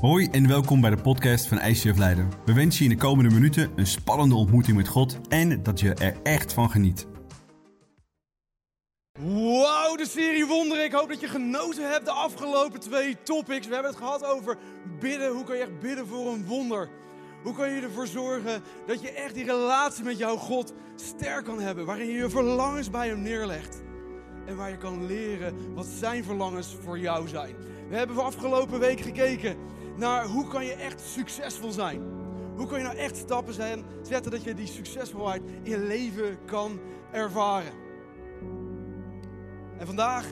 Hoi en welkom bij de podcast van ICF Leiden. We wensen je in de komende minuten een spannende ontmoeting met God en dat je er echt van geniet. Wauw, de serie Wonderen. Ik hoop dat je genoten hebt de afgelopen twee topics. We hebben het gehad over bidden. Hoe kan je echt bidden voor een wonder? Hoe kan je ervoor zorgen dat je echt die relatie met jouw God sterk kan hebben? Waarin je je verlangens bij hem neerlegt. En waar je kan leren wat zijn verlangens voor jou zijn. We hebben de afgelopen week gekeken naar hoe kan je echt succesvol zijn. Hoe kan je nou echt stappen zijn, zetten dat je die succesvolheid in je leven kan ervaren. En vandaag,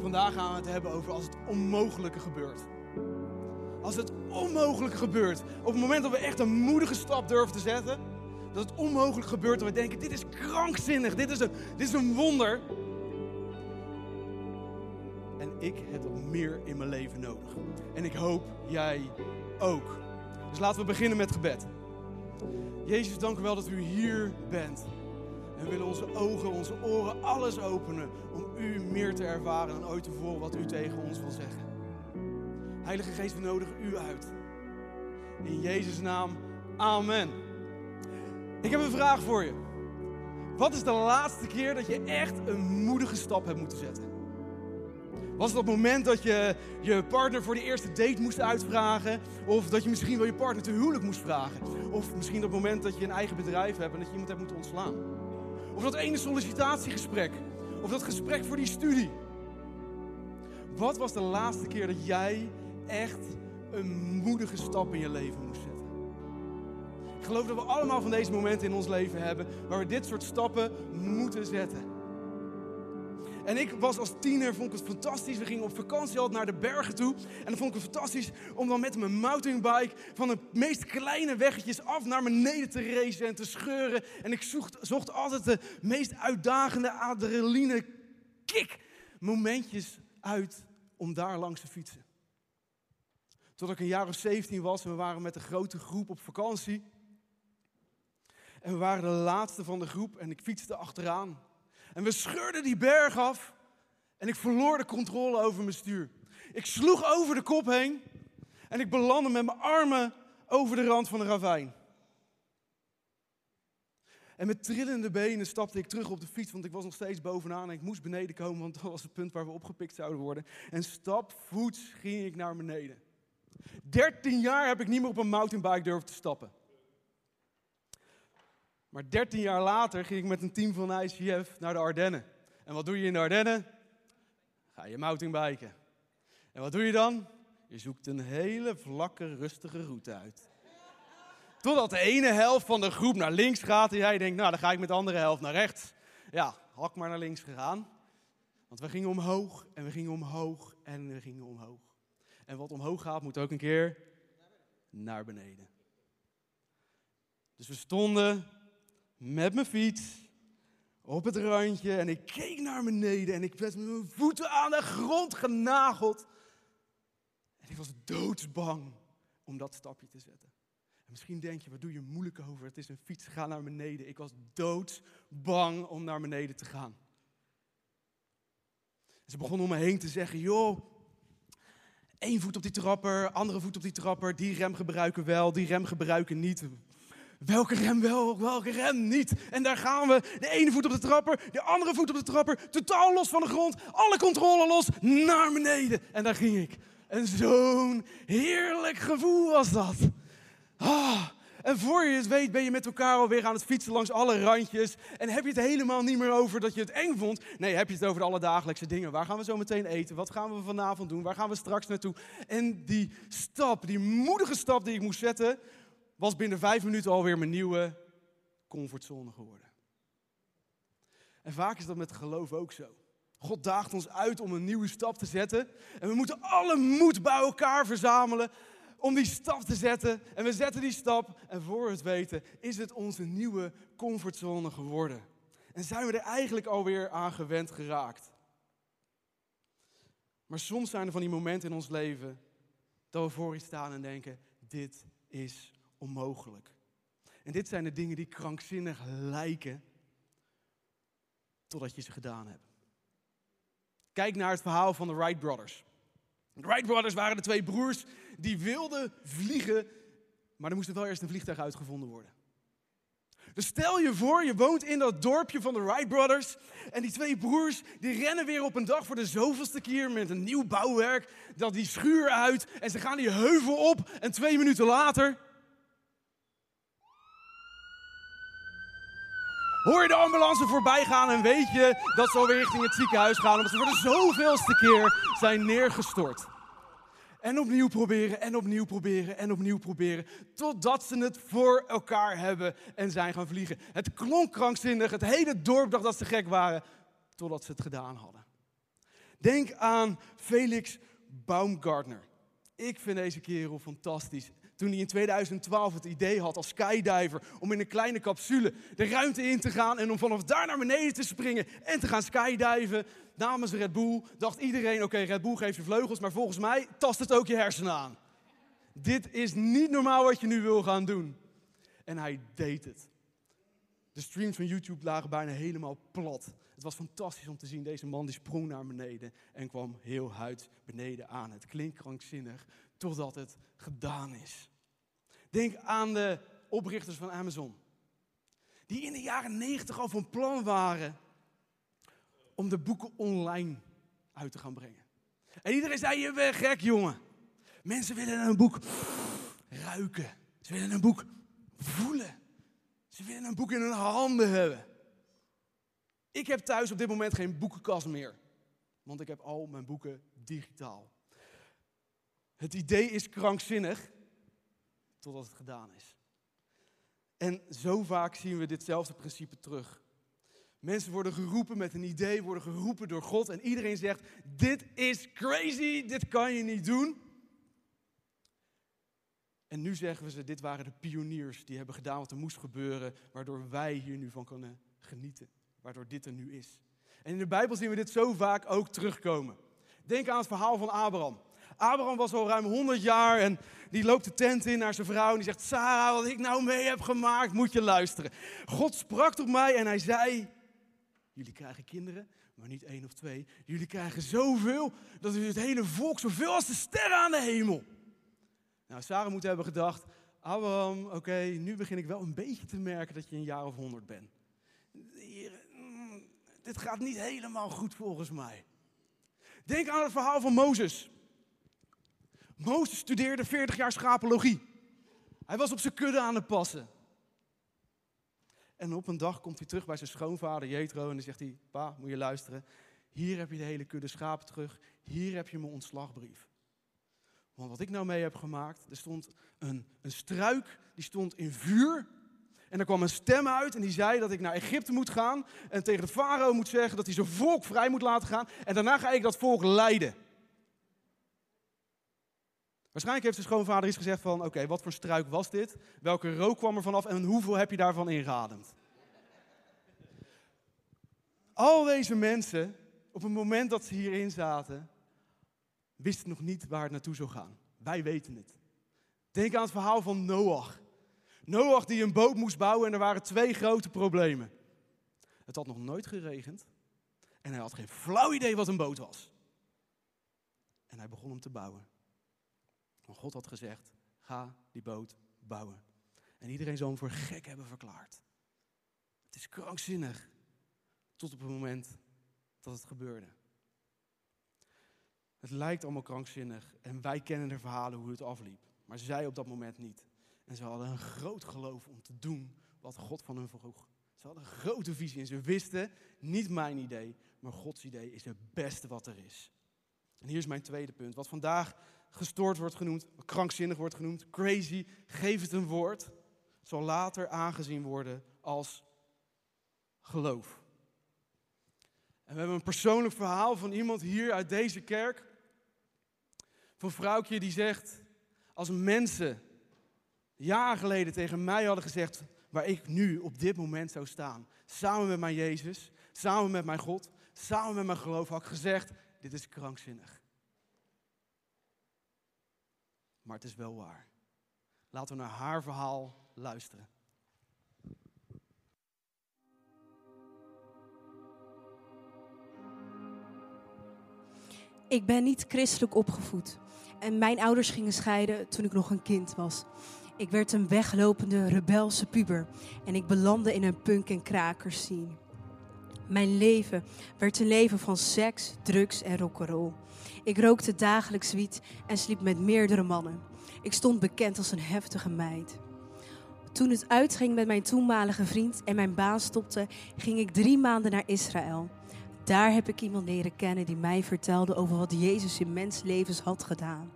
vandaag gaan we het hebben over als het onmogelijke gebeurt. Als het onmogelijke gebeurt. Op het moment dat we echt een moedige stap durven te zetten. Dat het onmogelijk gebeurt en we denken, dit is krankzinnig, dit is een, dit is een wonder. En ik heb meer in mijn leven nodig. En ik hoop jij ook. Dus laten we beginnen met gebed. Jezus, dank u wel dat u hier bent. En we willen onze ogen, onze oren, alles openen om u meer te ervaren dan ooit tevoren wat u tegen ons wil zeggen. Heilige Geest, we nodigen u uit. In Jezus' naam, amen. Ik heb een vraag voor je. Wat is de laatste keer dat je echt een moedige stap hebt moeten zetten? Was het het moment dat je je partner voor de eerste date moest uitvragen? Of dat je misschien wel je partner te huwelijk moest vragen? Of misschien het moment dat je een eigen bedrijf hebt en dat je iemand hebt moeten ontslaan? Of dat ene sollicitatiegesprek? Of dat gesprek voor die studie? Wat was de laatste keer dat jij echt een moedige stap in je leven moest zetten? Ik geloof dat we allemaal van deze momenten in ons leven hebben waar we dit soort stappen moeten zetten. En ik was als tiener, vond ik het fantastisch. We gingen op vakantie altijd naar de bergen toe. En dan vond ik het fantastisch om dan met mijn mountainbike van de meest kleine weggetjes af naar beneden te racen en te scheuren. En ik zocht, altijd de meest uitdagende adrenaline kick momentjes uit om daar langs te fietsen. Tot ik een jaar of 17 was en we waren met een grote groep op vakantie. En we waren de laatste van de groep en ik fietste achteraan. En we scheurden die berg af en ik verloor de controle over mijn stuur. Ik sloeg over de kop heen en ik belandde met mijn armen over de rand van de ravijn. En met trillende benen stapte ik terug op de fiets, want ik was nog steeds bovenaan en ik moest beneden komen, want dat was het punt waar we opgepikt zouden worden. En stapvoets ging ik naar beneden. 13 jaar heb ik niet meer op een mountainbike durven te stappen. Maar 13 jaar later ging ik met een team van ICF naar de Ardennen. En wat doe je in de Ardennen? Ga je mountainbiken. En wat doe je dan? Je zoekt een hele vlakke, rustige route uit. Totdat de ene helft van de groep naar links gaat en jij denkt, nou dan ga ik met de andere helft naar rechts. Ja, hak maar naar links gegaan. Want we gingen omhoog en we gingen omhoog en we gingen omhoog. En wat omhoog gaat moet ook een keer naar beneden. Dus we stonden met mijn fiets op het randje en ik keek naar beneden en ik werd met mijn voeten aan de grond genageld. En ik was doodsbang om dat stapje te zetten. En misschien denk je, wat doe je moeilijk over? Het is een fiets, ga naar beneden. Ik was doodsbang om naar beneden te gaan. Ze begonnen om me heen te zeggen, joh, één voet op die trapper, andere voet op die trapper, die rem gebruiken wel, die rem gebruiken niet. Welke rem wel, welke rem niet? En daar gaan we. De ene voet op de trapper, de andere voet op de trapper. Totaal los van de grond. Alle controle los. Naar beneden. En daar ging ik. En zo'n heerlijk gevoel was dat. Ah, en voor je het weet ben je met elkaar alweer aan het fietsen langs alle randjes. En heb je het helemaal niet meer over dat je het eng vond. Nee, heb je het over de alledagelijkse dingen. Waar gaan we zo meteen eten? Wat gaan we vanavond doen? Waar gaan we straks naartoe? En die stap, die moedige stap die ik moest zetten, was binnen vijf minuten alweer mijn nieuwe comfortzone geworden. En vaak is dat met geloof ook zo. God daagt ons uit om een nieuwe stap te zetten. En we moeten alle moed bij elkaar verzamelen om die stap te zetten. En we zetten die stap en voor het weten is het onze nieuwe comfortzone geworden. En zijn we er eigenlijk alweer aan gewend geraakt. Maar soms zijn er van die momenten in ons leven dat we voor iets staan en denken, dit is onmogelijk. En dit zijn de dingen die krankzinnig lijken totdat je ze gedaan hebt. Kijk naar het verhaal van de Wright Brothers. De Wright Brothers waren de twee broers die wilden vliegen, maar er moest wel eerst een vliegtuig uitgevonden worden. Dus stel je voor, je woont in dat dorpje van de Wright Brothers. En die twee broers, die rennen weer op een dag voor de zoveelste keer met een nieuw bouwwerk. Dat die schuur uit en ze gaan die heuvel op. En twee minuten later... Hoor je de ambulance voorbij gaan en weet je dat ze alweer richting het ziekenhuis gaan. Omdat ze voor de zoveelste keer zijn neergestort. En opnieuw proberen, en opnieuw proberen, en opnieuw proberen. Totdat ze het voor elkaar hebben en zijn gaan vliegen. Het klonk krankzinnig, het hele dorp dacht dat ze gek waren. Totdat ze het gedaan hadden. Denk aan Felix Baumgartner. Ik vind deze kerel fantastisch toen hij in 2012 het idee had als skydiver om in een kleine capsule de ruimte in te gaan en om vanaf daar naar beneden te springen en te gaan skydiven namens Red Bull, dacht iedereen, oké, Red Bull geeft je vleugels, maar volgens mij tast het ook je hersenen aan. Dit is niet normaal wat je nu wil gaan doen. En hij deed het. De streams van YouTube lagen bijna helemaal plat. Het was fantastisch om te zien. Deze man die sprong naar beneden en kwam heel huid beneden aan. Het klinkt krankzinnig, totdat het gedaan is. Denk aan de oprichters van Amazon. Die in de jaren 90 al van plan waren om de boeken online uit te gaan brengen. En iedereen zei, je bent gek jongen. Mensen willen een boek ruiken. Ze willen een boek voelen. Ze willen een boek in hun handen hebben. Ik heb thuis op dit moment geen boekenkast meer. Want ik heb al mijn boeken digitaal. Het idee is krankzinnig, totdat het gedaan is. En zo vaak zien we ditzelfde principe terug. Mensen worden geroepen met een idee, worden geroepen door God en iedereen zegt, dit is crazy, dit kan je niet doen. En nu zeggen we ze, dit waren de pioniers die hebben gedaan wat er moest gebeuren, waardoor wij hier nu van kunnen genieten, waardoor dit er nu is. En in de Bijbel zien we dit zo vaak ook terugkomen. Denk aan het verhaal van Abraham. Abraham was al ruim 100 jaar en die loopt de tent in naar zijn vrouw en die zegt: Sarah, wat ik nou mee heb gemaakt, moet je luisteren. God sprak tot mij en hij zei: Jullie krijgen kinderen, maar niet één of twee. Jullie krijgen zoveel dat u het hele volk zoveel als de sterren aan de hemel. Nou, Sarah moet hebben gedacht: Abraham, oké, nu begin ik wel een beetje te merken dat je een jaar of honderd bent. Mm, dit gaat niet helemaal goed volgens mij. Denk aan het verhaal van Mozes. Mozes studeerde 40 jaar schapologie. Hij was op zijn kudde aan het passen. En op een dag komt hij terug bij zijn schoonvader Jethro en dan zegt hij: Pa, moet je luisteren. Hier heb je de hele kudde schapen terug. Hier heb je mijn ontslagbrief. Want wat ik nou mee heb gemaakt, er stond een, een struik, die stond in vuur. En er kwam een stem uit en die zei dat ik naar Egypte moet gaan. En tegen de farao moet zeggen dat hij zijn volk vrij moet laten gaan. En daarna ga ik dat volk leiden. Waarschijnlijk heeft de schoonvader iets gezegd van, oké, wat voor struik was dit? Welke rook kwam er vanaf en hoeveel heb je daarvan ingeademd? Al deze mensen, op het moment dat ze hierin zaten, wisten nog niet waar het naartoe zou gaan. Wij weten het. Denk aan het verhaal van Noach. Noach die een boot moest bouwen en er waren twee grote problemen. Het had nog nooit geregend en hij had geen flauw idee wat een boot was. En hij begon hem te bouwen. Want God had gezegd, ga die boot bouwen. En iedereen zou hem voor gek hebben verklaard. Het is krankzinnig. Tot op het moment dat het gebeurde. Het lijkt allemaal krankzinnig en wij kennen de verhalen hoe het afliep. Maar zij op dat moment niet. En ze hadden een groot geloof om te doen wat God van hen vroeg. Ze hadden een grote visie en ze wisten, niet mijn idee, maar Gods idee is het beste wat er is. En hier is mijn tweede punt. Wat vandaag gestoord wordt genoemd, krankzinnig wordt genoemd, crazy, geef het een woord, zal later aangezien worden als geloof. En we hebben een persoonlijk verhaal van iemand hier uit deze kerk. Van een vrouwtje die zegt, als mensen jaren geleden tegen mij hadden gezegd waar ik nu op dit moment zou staan, samen met mijn Jezus, samen met mijn God, samen met mijn geloof, had ik gezegd, dit is krankzinnig. Maar het is wel waar. Laten we naar haar verhaal luisteren. Ik ben niet christelijk opgevoed. En mijn ouders gingen scheiden toen ik nog een kind was. Ik werd een weglopende, rebelse puber. En ik belandde in een punk- en scene. Mijn leven werd een leven van seks, drugs en rock'n'roll. Ik rookte dagelijks wiet en sliep met meerdere mannen. Ik stond bekend als een heftige meid. Toen het uitging met mijn toenmalige vriend en mijn baan stopte, ging ik drie maanden naar Israël. Daar heb ik iemand leren kennen die mij vertelde over wat Jezus in menslevens had gedaan.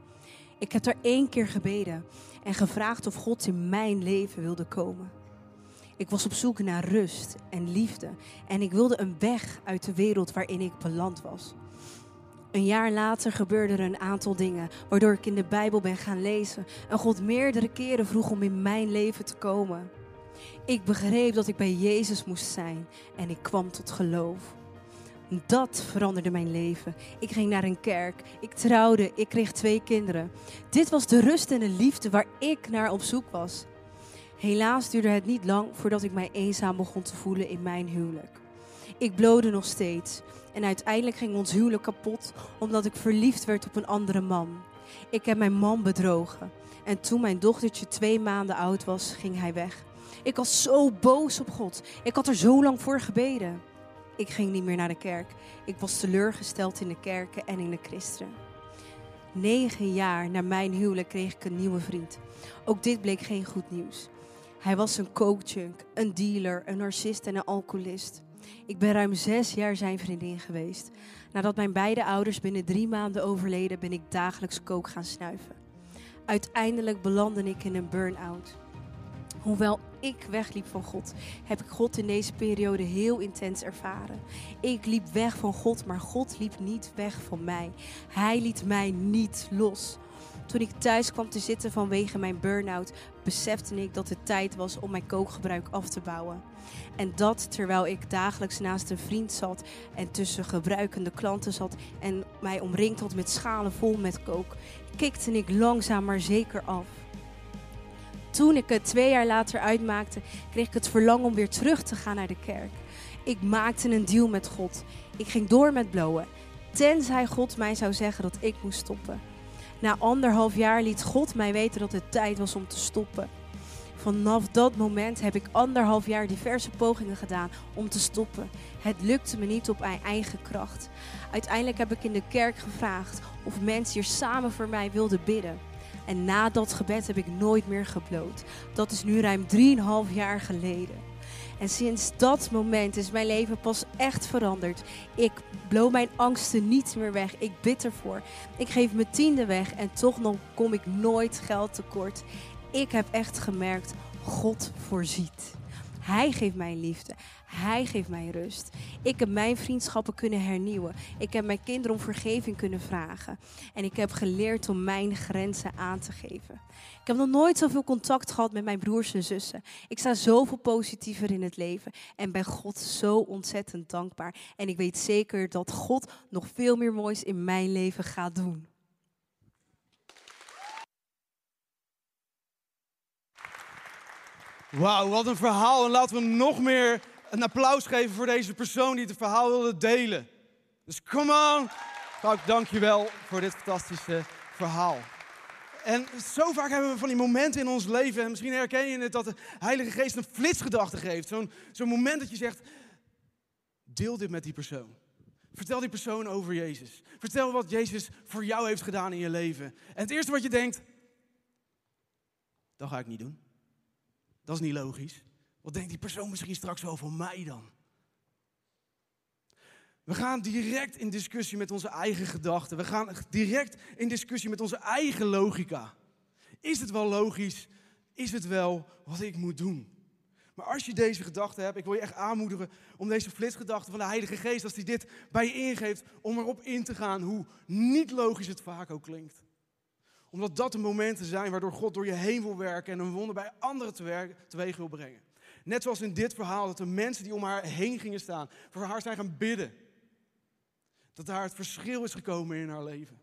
Ik heb daar één keer gebeden en gevraagd of God in mijn leven wilde komen. Ik was op zoek naar rust en liefde en ik wilde een weg uit de wereld waarin ik beland was. Een jaar later gebeurden er een aantal dingen waardoor ik in de Bijbel ben gaan lezen en God meerdere keren vroeg om in mijn leven te komen. Ik begreep dat ik bij Jezus moest zijn en ik kwam tot geloof. Dat veranderde mijn leven. Ik ging naar een kerk, ik trouwde, ik kreeg twee kinderen. Dit was de rust en de liefde waar ik naar op zoek was. Helaas duurde het niet lang voordat ik mij eenzaam begon te voelen in mijn huwelijk. Ik blode nog steeds en uiteindelijk ging ons huwelijk kapot omdat ik verliefd werd op een andere man. Ik heb mijn man bedrogen en toen mijn dochtertje twee maanden oud was, ging hij weg. Ik was zo boos op God. Ik had er zo lang voor gebeden. Ik ging niet meer naar de kerk. Ik was teleurgesteld in de kerken en in de christenen. Negen jaar na mijn huwelijk kreeg ik een nieuwe vriend. Ook dit bleek geen goed nieuws. Hij was een coachjunk, een dealer, een narcist en een alcoholist. Ik ben ruim zes jaar zijn vriendin geweest. Nadat mijn beide ouders binnen drie maanden overleden, ben ik dagelijks kook gaan snuiven. Uiteindelijk belandde ik in een burn-out. Hoewel ik wegliep van God, heb ik God in deze periode heel intens ervaren. Ik liep weg van God, maar God liep niet weg van mij. Hij liet mij niet los. Toen ik thuis kwam te zitten vanwege mijn burn-out, besefte ik dat het tijd was om mijn kookgebruik af te bouwen. En dat terwijl ik dagelijks naast een vriend zat en tussen gebruikende klanten zat en mij omringd had met schalen vol met kook, kikte ik langzaam maar zeker af. Toen ik het twee jaar later uitmaakte, kreeg ik het verlangen om weer terug te gaan naar de kerk. Ik maakte een deal met God. Ik ging door met blowen, tenzij God mij zou zeggen dat ik moest stoppen. Na anderhalf jaar liet God mij weten dat het tijd was om te stoppen. Vanaf dat moment heb ik anderhalf jaar diverse pogingen gedaan om te stoppen. Het lukte me niet op mijn eigen kracht. Uiteindelijk heb ik in de kerk gevraagd of mensen hier samen voor mij wilden bidden. En na dat gebed heb ik nooit meer gebloot. Dat is nu ruim 3,5 jaar geleden. En sinds dat moment is mijn leven pas echt veranderd. Ik blow mijn angsten niet meer weg. Ik bid ervoor. Ik geef mijn tiende weg en toch nog kom ik nooit geld tekort. Ik heb echt gemerkt, God voorziet. Hij geeft mij liefde. Hij geeft mij rust. Ik heb mijn vriendschappen kunnen hernieuwen. Ik heb mijn kinderen om vergeving kunnen vragen. En ik heb geleerd om mijn grenzen aan te geven. Ik heb nog nooit zoveel contact gehad met mijn broers en zussen. Ik sta zoveel positiever in het leven. En ben God zo ontzettend dankbaar. En ik weet zeker dat God nog veel meer moois in mijn leven gaat doen. Wauw, wat een verhaal. En laten we nog meer een applaus geven voor deze persoon die het verhaal wilde delen. Dus come on. Dank dank je wel voor dit fantastische verhaal. En zo vaak hebben we van die momenten in ons leven, en misschien herken je het, dat de Heilige Geest een flitsgedachte geeft. Zo'n zo'n moment dat je zegt, deel dit met die persoon. Vertel die persoon over Jezus. Vertel wat Jezus voor jou heeft gedaan in je leven. En het eerste wat je denkt, dat ga ik niet doen. Dat is niet logisch. Wat denkt die persoon misschien straks wel van mij dan? We gaan direct in discussie met onze eigen gedachten. We gaan direct in discussie met onze eigen logica. Is het wel logisch? Is het wel wat ik moet doen? Maar als je deze gedachte hebt, ik wil je echt aanmoedigen om deze flitsgedachte van de Heilige Geest, als hij dit bij je ingeeft, om erop in te gaan hoe niet logisch het vaak ook klinkt omdat dat de momenten zijn waardoor God door je heen wil werken en een wonder bij anderen teweeg wil brengen. Net zoals in dit verhaal, dat de mensen die om haar heen gingen staan, voor haar zijn gaan bidden. Dat daar het verschil is gekomen in haar leven.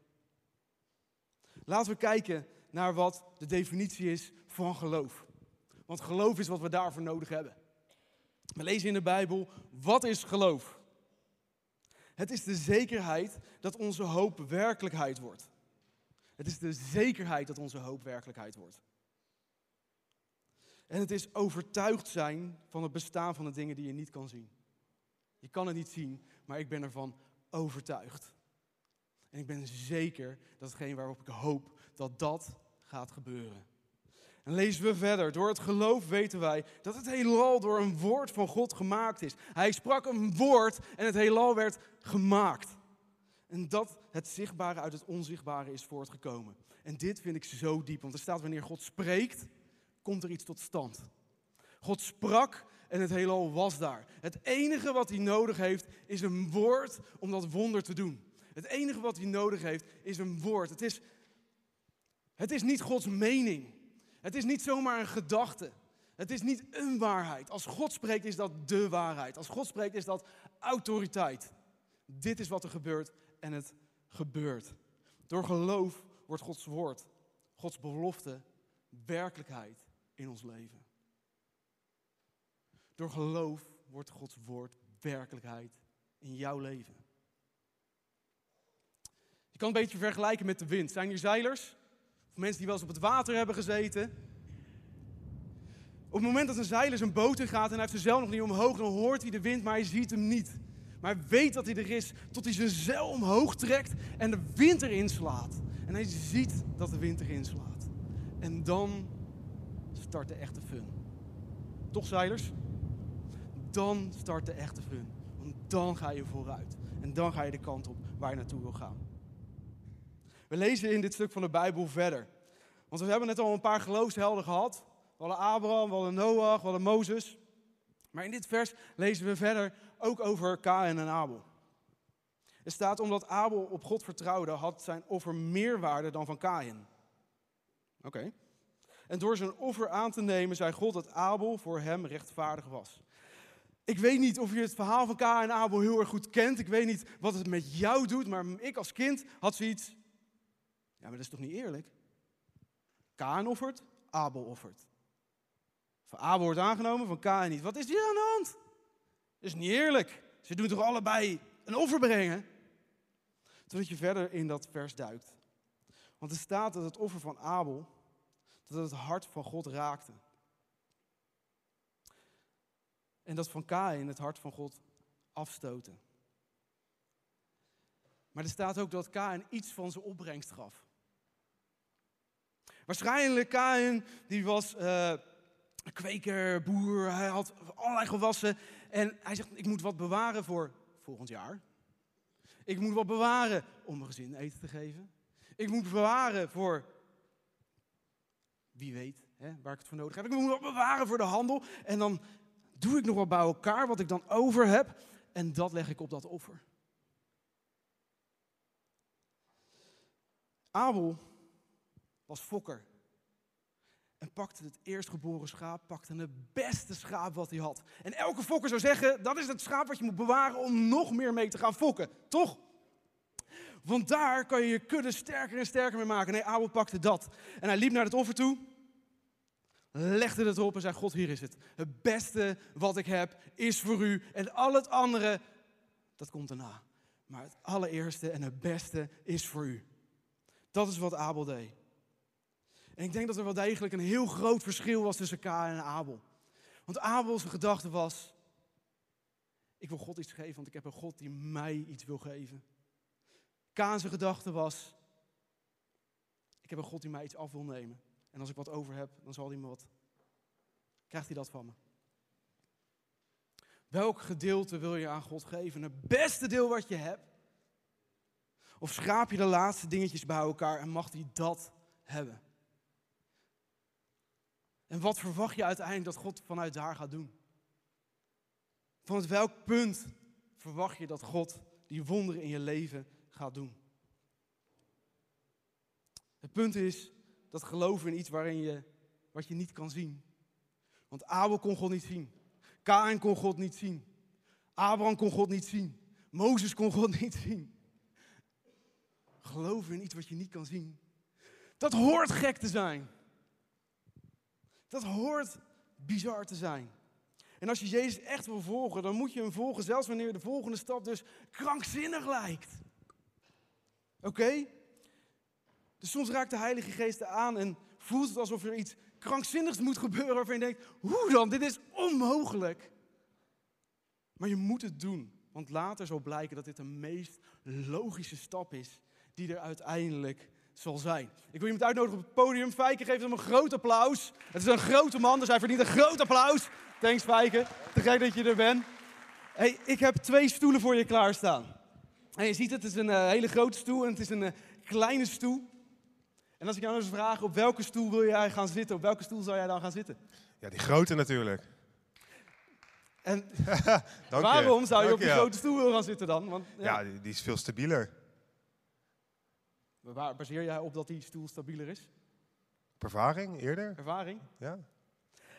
Laten we kijken naar wat de definitie is van geloof. Want geloof is wat we daarvoor nodig hebben. We lezen in de Bijbel, wat is geloof? Het is de zekerheid dat onze hoop werkelijkheid wordt. Het is de zekerheid dat onze hoop werkelijkheid wordt. En het is overtuigd zijn van het bestaan van de dingen die je niet kan zien. Je kan het niet zien, maar ik ben ervan overtuigd. En ik ben zeker dat hetgeen waarop ik hoop, dat dat gaat gebeuren. En lezen we verder. Door het geloof weten wij dat het heelal door een woord van God gemaakt is. Hij sprak een woord en het heelal werd gemaakt. En dat het zichtbare uit het onzichtbare is voortgekomen. En dit vind ik zo diep, want er staat wanneer God spreekt, komt er iets tot stand. God sprak en het heelal was daar. Het enige wat hij nodig heeft is een woord om dat wonder te doen. Het enige wat hij nodig heeft is een woord. Het is, het is niet Gods mening. Het is niet zomaar een gedachte. Het is niet een waarheid. Als God spreekt is dat de waarheid. Als God spreekt is dat autoriteit. Dit is wat er gebeurt en het gebeurt. Door geloof wordt Gods woord, Gods belofte, werkelijkheid in ons leven. Door geloof wordt Gods woord werkelijkheid in jouw leven. Je kan een beetje vergelijken met de wind. Zijn hier zeilers? Of mensen die wel eens op het water hebben gezeten? Op het moment dat een zeiler zijn boot in gaat en hij heeft zijn zeil nog niet omhoog, dan hoort hij de wind, maar hij ziet hem niet. Maar hij weet dat hij er is, tot hij zijn zeil omhoog trekt en de wind erin slaat. En hij ziet dat de wind erin slaat. En dan start de echte fun. Toch, zeilers? Dan start de echte fun. Want dan ga je vooruit. En dan ga je de kant op waar je naartoe wil gaan. We lezen in dit stuk van de Bijbel verder. Want we hebben net al een paar geloofshelden gehad. We hadden Abraham, we hadden Noach, we hadden Mozes. Maar in dit vers lezen we verder ook over Kain en Abel. Er staat omdat Abel op God vertrouwde, had zijn offer meer waarde dan van Kain. Oké. En door zijn offer aan te nemen, zei God dat Abel voor hem rechtvaardig was. Ik weet niet of je het verhaal van Kain en Abel heel erg goed kent. Ik weet niet wat het met jou doet, maar ik als kind had zoiets. Ja, maar dat is toch niet eerlijk? Kain offert, Abel offert. Van Abel wordt aangenomen, van Kain niet. Wat is hier aan de hand? Dat is niet eerlijk. Ze doen toch allebei een offer brengen? Totdat je verder in dat vers duikt. Want er staat dat het offer van Abel, dat het hart van God raakte. En dat van Kain het hart van God afstoten. Maar er staat ook dat Kain iets van zijn opbrengst gaf. Waarschijnlijk Kain, die was uh, kweker, boer, hij had allerlei gewassen. En hij zegt, ik moet wat bewaren voor volgend jaar. Ik moet wat bewaren om mijn gezin eten te geven. Ik moet bewaren voor, wie weet, hè, waar ik het voor nodig heb. Ik moet wat bewaren voor de handel. En dan doe ik nog wat bij elkaar, wat ik dan over heb. En dat leg ik op dat offer. Abel was fokker. En pakte het eerstgeboren schaap, pakte het beste schaap wat hij had. En elke fokker zou zeggen, dat is het schaap wat je moet bewaren om nog meer mee te gaan fokken. Toch? Want daar kan je je kudde sterker en sterker mee maken. Nee, Abel pakte dat. En hij liep naar het offer toe. Legde het op en zei, God, hier is het. Het beste wat ik heb is voor u. En al het andere, dat komt daarna. Maar het allereerste en het beste is voor u. Dat is wat Abel deed. En ik denk dat er wel degelijk een heel groot verschil was tussen Kain en Abel. Want Abel's gedachte was, ik wil God iets geven, want ik heb een God die mij iets wil geven. Kaan's gedachte was, ik heb een God die mij iets af wil nemen. En als ik wat over heb, dan zal hij me wat, krijgt hij dat van me. Welk gedeelte wil je aan God geven? Het beste deel wat je hebt? Of schraap je de laatste dingetjes bij elkaar en mag hij dat hebben? En wat verwacht je uiteindelijk dat God vanuit daar gaat doen? Vanuit welk punt verwacht je dat God die wonderen in je leven gaat doen? Het punt is dat geloven in iets waarin je, wat je niet kan zien. Want Abel kon God niet zien. Kain kon God niet zien. Abraham kon God niet zien. Mozes kon God niet zien. Geloven in iets wat je niet kan zien. Dat hoort gek te zijn. Dat hoort bizar te zijn. En En als je Jezus echt wil volgen, dan moet je hem volgen, zelfs wanneer de volgende stap dus krankzinnig lijkt. Oké? Dus soms raakt de Heilige Geest aan en voelt het alsof er iets krankzinnigs moet gebeuren waarvan je denkt, hoe dan? Dit is onmogelijk. Maar je moet het doen, want later zal blijken dat dit de meest logische stap is die er uiteindelijk zal zijn. Ik wil iemand uitnodigen op het podium. Fijke, geef hem een groot applaus. Het is een grote man, dus hij verdient een groot applaus. Thanks Fijke, te gek dat je er bent. Hey, ik heb twee stoelen voor je klaarstaan. En je ziet het, het is een uh, hele grote stoel en het is een uh, kleine stoel. En als ik jou nou eens vraag, op welke stoel wil jij gaan zitten? Op welke stoel zou jij dan gaan zitten? Ja, die grote natuurlijk. En Dank waarom je. zou je Dank op die je. grote stoel willen gaan zitten dan? Want, ja, Ja, die, die is veel stabieler. Waar baseer jij op dat die stoel stabieler is? Ervaring eerder? Ervaring? Ja.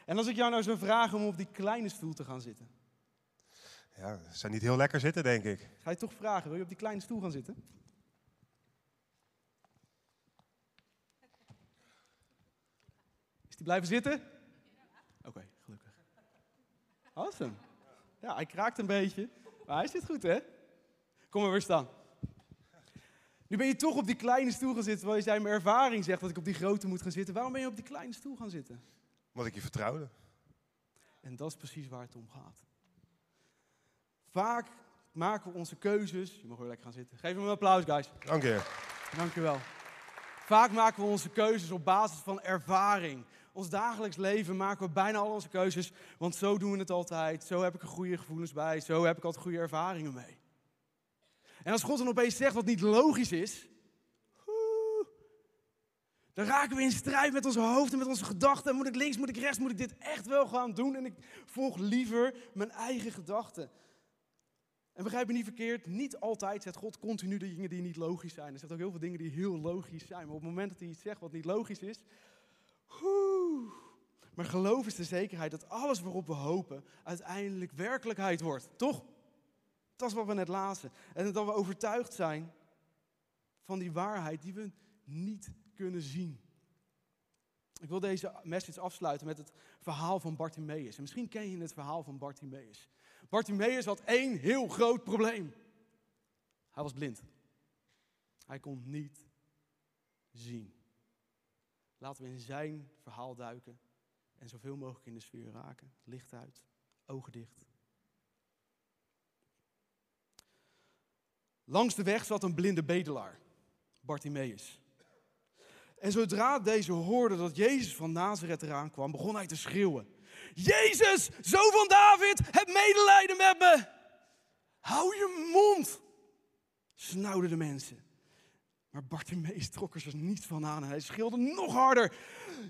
En als ik jou nou zou vragen om op die kleine stoel te gaan zitten, Ja, ze zijn niet heel lekker zitten, denk ik. ga je toch vragen, wil je op die kleine stoel gaan zitten? Is die blijven zitten? Oké, gelukkig. Awesome. Ja, hij kraakt een beetje, maar hij zit goed, hè? Kom maar weer staan. Nu ben je toch op die kleine stoel gaan zitten, terwijl je zijn mijn ervaring zegt dat ik op die grote moet gaan zitten. Waarom ben je op die kleine stoel gaan zitten? Omdat ik je vertrouwde. En dat is precies waar het om gaat. Vaak maken we onze keuzes. Je mag weer lekker gaan zitten. Geef hem een applaus, guys. Dank je. Dankjewel. Vaak maken we onze keuzes op basis van ervaring. Ons dagelijks leven maken we bijna al onze keuzes, want zo doen we het altijd. Zo heb ik er goede gevoelens bij. Zo heb ik altijd goede ervaringen mee. En als God dan opeens zegt wat niet logisch is, dan raken we in strijd met onze hoofd en met onze gedachten. Moet ik links, moet ik rechts, moet ik dit echt wel gaan doen? En ik volg liever mijn eigen gedachten. En begrijp me niet verkeerd, niet altijd zegt God continu de dingen die niet logisch zijn. Er zegt ook heel veel dingen die heel logisch zijn. Maar op het moment dat hij iets zegt wat niet logisch is. Maar geloof is de zekerheid dat alles waarop we hopen uiteindelijk werkelijkheid wordt. Toch? Dat is wat we net lazen. En dat we overtuigd zijn van die waarheid die we niet kunnen zien. Ik wil deze message afsluiten met het verhaal van Bartimaeus. En misschien ken je het verhaal van Bartimaeus. Bartimaeus had één heel groot probleem. Hij was blind. Hij kon niet zien. Laten we in zijn verhaal duiken en zoveel mogelijk in de sfeer raken. Licht uit, ogen dicht. Langs de weg zat een blinde bedelaar, Bartimaeus. En zodra deze hoorde dat Jezus van Nazareth eraan kwam, begon hij te schreeuwen. Jezus, zoon van David, heb medelijden met me. Hou je mond, snauwden de mensen. Maar Bartimaeus trok er zich niet van aan en hij schreeuwde nog harder.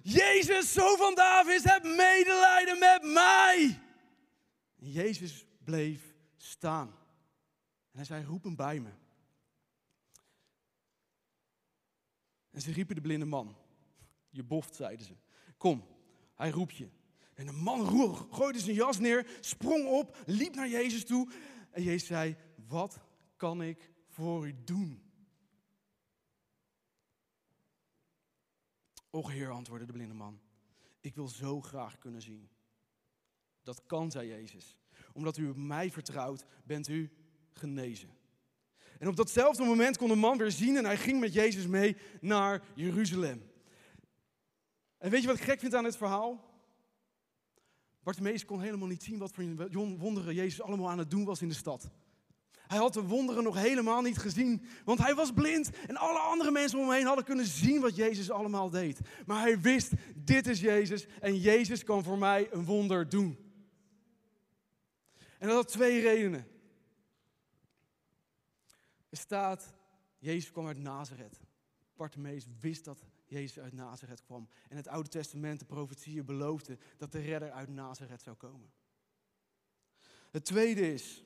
Jezus, zoon van David, heb medelijden met mij. Jezus bleef staan. En hij zei, roep hem bij me. En ze riepen de blinde man. Je boft, zeiden ze. Kom, hij roept je. En de man gooide zijn jas neer, sprong op, liep naar Jezus toe. En Jezus zei, wat kan ik voor u doen? Och heer, antwoordde de blinde man. Ik wil zo graag kunnen zien. Dat kan, zei Jezus. Omdat u op mij vertrouwt, bent u genezen. En op datzelfde moment kon de man weer zien en hij ging met Jezus mee naar Jeruzalem. En weet je wat ik gek vind aan dit verhaal? Bartimaeus kon helemaal niet zien wat voor wonderen Jezus allemaal aan het doen was in de stad. Hij had de wonderen nog helemaal niet gezien, want hij was blind en alle andere mensen om hem heen hadden kunnen zien wat Jezus allemaal deed. Maar hij wist, dit is Jezus en Jezus kan voor mij een wonder doen. En dat had twee redenen. Er staat, Jezus kwam uit Nazareth. Bartimaeus wist dat Jezus uit Nazareth kwam. En het Oude Testament, de profetieën beloofden dat de redder uit Nazareth zou komen. Het tweede is,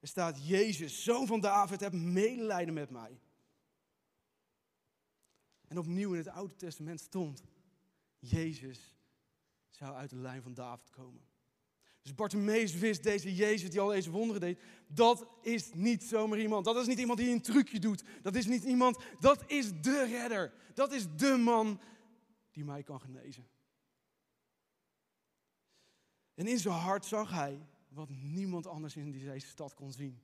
er staat, Jezus, zoon van David, heb medelijden met mij. En opnieuw in het Oude Testament stond, Jezus zou uit de lijn van David komen. Dus Bartimaeus wist, deze Jezus die al deze wonderen deed, dat is niet zomaar iemand. Dat is niet iemand die een trucje doet. Dat is niet iemand, dat is de redder. Dat is de man die mij kan genezen. En in zijn hart zag hij wat niemand anders in deze stad kon zien.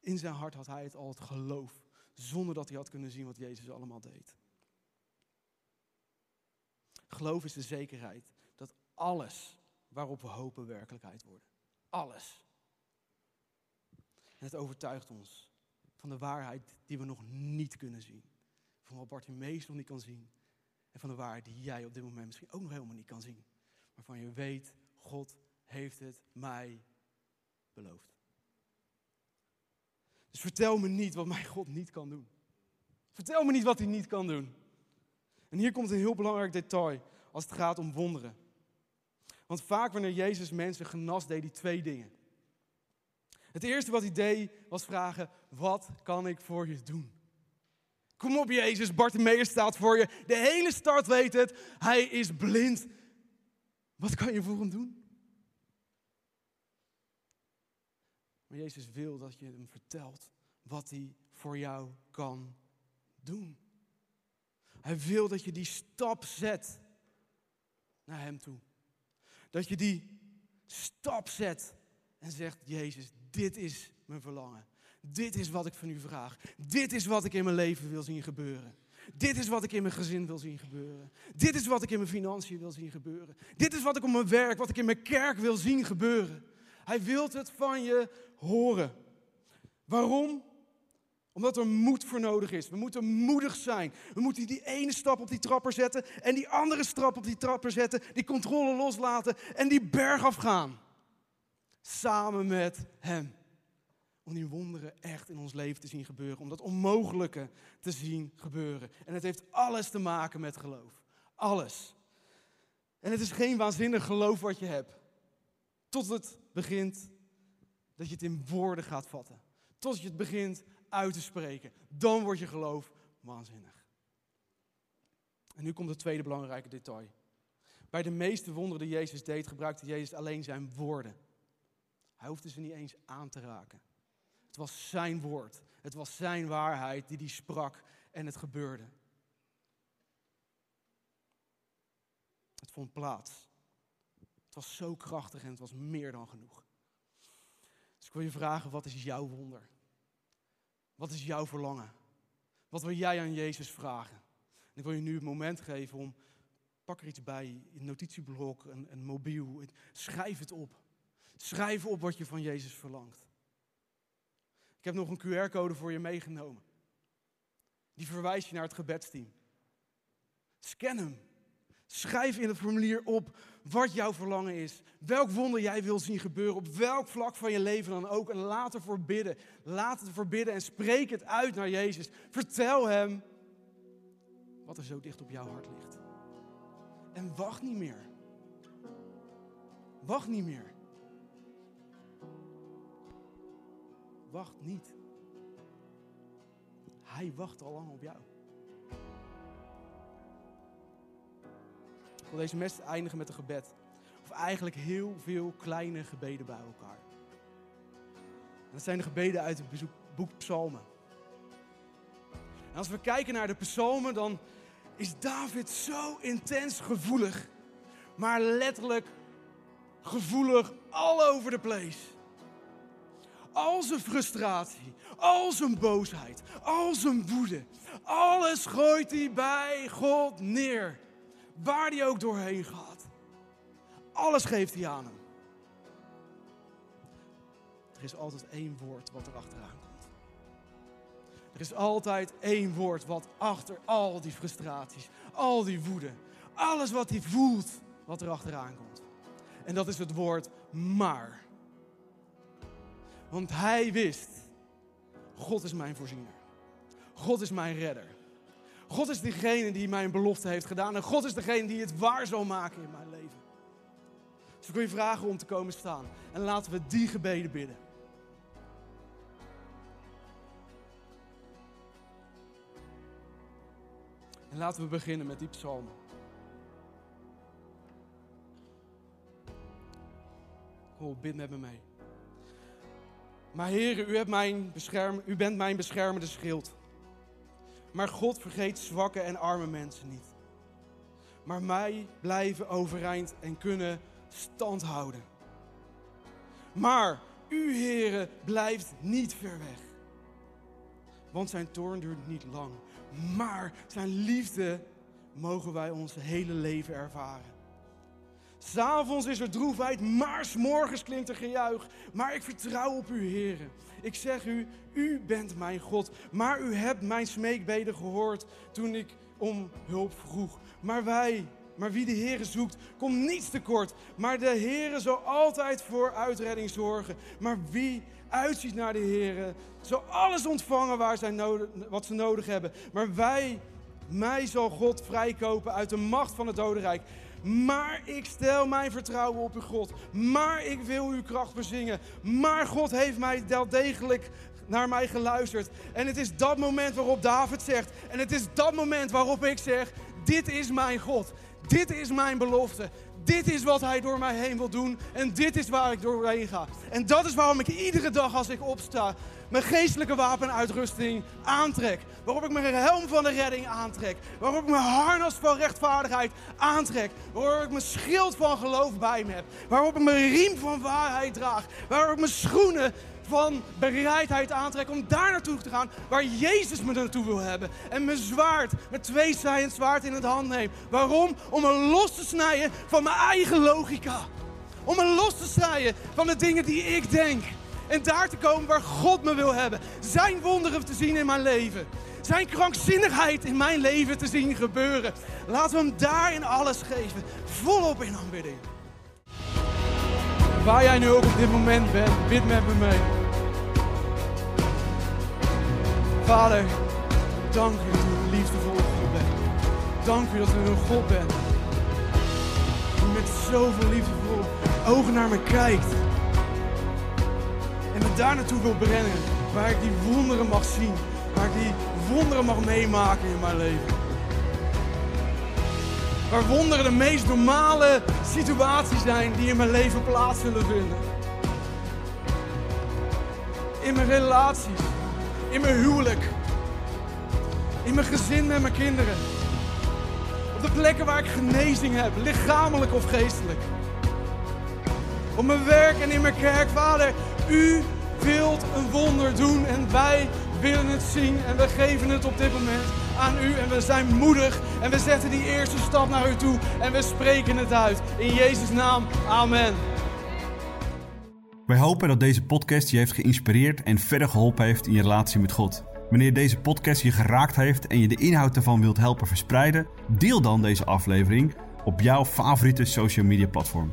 In zijn hart had hij het al het geloof, zonder dat hij had kunnen zien wat Jezus allemaal deed. Geloof is de zekerheid dat alles waarop we hopen werkelijkheid worden. Alles. En het overtuigt ons van de waarheid die we nog niet kunnen zien. Van wat Bartimeus nog niet kan zien. En van de waarheid die jij op dit moment misschien ook nog helemaal niet kan zien. Waarvan je weet, God heeft het mij beloofd. Dus vertel me niet wat mijn God niet kan doen. Vertel me niet wat hij niet kan doen. En hier komt een heel belangrijk detail als het gaat om wonderen. Want vaak wanneer Jezus mensen genas, deed hij twee dingen. Het eerste wat hij deed was vragen, wat kan ik voor je doen? Kom op Jezus, Bartimeus staat voor je. De hele stad weet het, hij is blind. Wat kan je voor hem doen? Maar Jezus wil dat je hem vertelt wat hij voor jou kan doen. Hij wil dat je die stap zet naar hem toe. Dat je die stap zet en zegt, Jezus, dit is mijn verlangen. Dit is wat ik van u vraag. Dit is wat ik in mijn leven wil zien gebeuren. Dit is wat ik in mijn gezin wil zien gebeuren. Dit is wat ik in mijn financiën wil zien gebeuren. Dit is wat ik op mijn werk, wat ik in mijn kerk wil zien gebeuren. Hij wil het van je horen. Waarom? Omdat er moed voor nodig is. We moeten moedig zijn. We moeten die ene stap op die trapper zetten en die andere stap op die trapper zetten. Die controle loslaten en die berg afgaan. Samen met Hem. Om die wonderen echt in ons leven te zien gebeuren. Om dat onmogelijke te zien gebeuren. En het heeft alles te maken met geloof. Alles. En het is geen waanzinnig geloof wat je hebt. Tot het begint dat je het in woorden gaat vatten. Tot je het begint uit te spreken. Dan wordt je geloof waanzinnig. En nu komt het tweede belangrijke detail. Bij de meeste wonderen die Jezus deed, gebruikte Jezus alleen zijn woorden. Hij hoefde ze niet eens aan te raken. Het was zijn woord. Het was zijn waarheid die hij sprak en het gebeurde. Het vond plaats. Het was zo krachtig en het was meer dan genoeg. Dus ik wil je vragen, wat is jouw wonder? Wat is jouw verlangen? Wat wil jij aan Jezus vragen? En ik wil je nu het moment geven om, pak er iets bij, een notitieblok, een, een mobiel, schrijf het op. Schrijf op wat je van Jezus verlangt. Ik heb nog een QR-code voor je meegenomen. Die verwijst je naar het gebedsteam. Scan hem. Schrijf in het formulier op wat jouw verlangen is. Welk wonder jij wil zien gebeuren. Op welk vlak van je leven dan ook. En laat ervoor bidden. Laat het ervoor bidden en spreek het uit naar Jezus. Vertel hem wat er zo dicht op jouw hart ligt. En wacht niet meer. Wacht niet meer. Wacht niet. Hij wacht al lang op jou. Ik deze mes eindigen met een gebed. Of eigenlijk heel veel kleine gebeden bij elkaar. Dat zijn de gebeden uit het boek Psalmen. En als we kijken naar de psalmen, dan is David zo intens gevoelig. Maar letterlijk gevoelig all over the place. Al zijn frustratie, al zijn boosheid, al zijn woede. Alles gooit hij bij God neer. Waar hij ook doorheen gaat. Alles geeft hij aan hem. Er is altijd één woord wat er achteraan komt. Er is altijd één woord wat achter al die frustraties, al die woede, alles wat hij voelt, wat er achteraan komt. En dat is het woord maar. Want hij wist, God is mijn voorziener. God is mijn redder. God is degene die mijn belofte heeft gedaan. En God is degene die het waar zal maken in mijn leven. Dus ik wil je vragen om te komen staan. En laten we die gebeden bidden. En laten we beginnen met die psalmen. Kom, bid met me mee. Maar heren, u, hebt mijn bescherm, u bent mijn beschermende schild. Maar God vergeet zwakke en arme mensen niet. Maar mij blijven overeind en kunnen stand houden. Maar u, Heere, blijft niet ver weg. Want zijn toorn duurt niet lang. Maar zijn liefde mogen wij ons hele leven ervaren. S'avonds is er droefheid, maar s'morgens klinkt er gejuich. Maar ik vertrouw op u, Heere. Ik zeg u, u bent mijn God. Maar u hebt mijn smeekbeden gehoord toen ik om hulp vroeg. Maar wij, maar wie de Heere zoekt, komt niets tekort. Maar de Heere zal altijd voor uitredding zorgen. Maar wie uitziet naar de Heere, zal alles ontvangen waar zij nodig, wat ze nodig hebben. Maar wij, mij zal God vrijkopen uit de macht van het dodenrijk. Maar ik stel mijn vertrouwen op uw God. Maar ik wil uw kracht bezingen. Maar God heeft mij wel degelijk naar mij geluisterd. En het is dat moment waarop David zegt. En het is dat moment waarop ik zeg: Dit is mijn God. Dit is mijn belofte. Dit is wat hij door mij heen wil doen. En dit is waar ik doorheen ga. En dat is waarom ik iedere dag als ik opsta mijn geestelijke wapenuitrusting aantrek. Waarop ik mijn helm van de redding aantrek. Waarop ik mijn harnas van rechtvaardigheid aantrek. Waarop ik mijn schild van geloof bij me heb. Waarop ik mijn riem van waarheid draag. Waarop ik mijn schoenen van bereidheid aantrek om daar naartoe te gaan waar Jezus me naartoe wil hebben. En mijn zwaard, mijn tweezijend zwaard in het hand neem. Waarom? Om me los te snijden van mijn eigen logica. Om me los te snijden van de dingen die ik denk. En daar te komen waar God me wil hebben. Zijn wonderen te zien in mijn leven. Zijn krankzinnigheid in mijn leven te zien gebeuren. Laten we hem daarin alles geven. Volop in aanbidding. Waar jij nu ook op dit moment bent, bid met me mee. Vader, dank u dat u een liefdevolle God bent. Dank u dat u een God bent. Die met zoveel liefdevolle ogen naar me kijkt. Daar naartoe wil brengen. Waar ik die wonderen mag zien. Waar ik die wonderen mag meemaken in mijn leven. Waar wonderen de meest normale situaties zijn die in mijn leven plaats zullen vinden. In mijn relaties. In mijn huwelijk. In mijn gezin met mijn kinderen. Op de plekken waar ik genezing heb, lichamelijk of geestelijk. Op mijn werk en in mijn kerk, Vader, u wilt een wonder doen en wij willen het zien en we geven het op dit moment aan u en we zijn moedig en we zetten die eerste stap naar u toe en we spreken het uit. In Jezus' naam, amen. Wij hopen dat deze podcast je heeft geïnspireerd en verder geholpen heeft in je relatie met God. Wanneer deze podcast je geraakt heeft en je de inhoud ervan wilt helpen verspreiden, deel dan deze aflevering op jouw favoriete social media platform.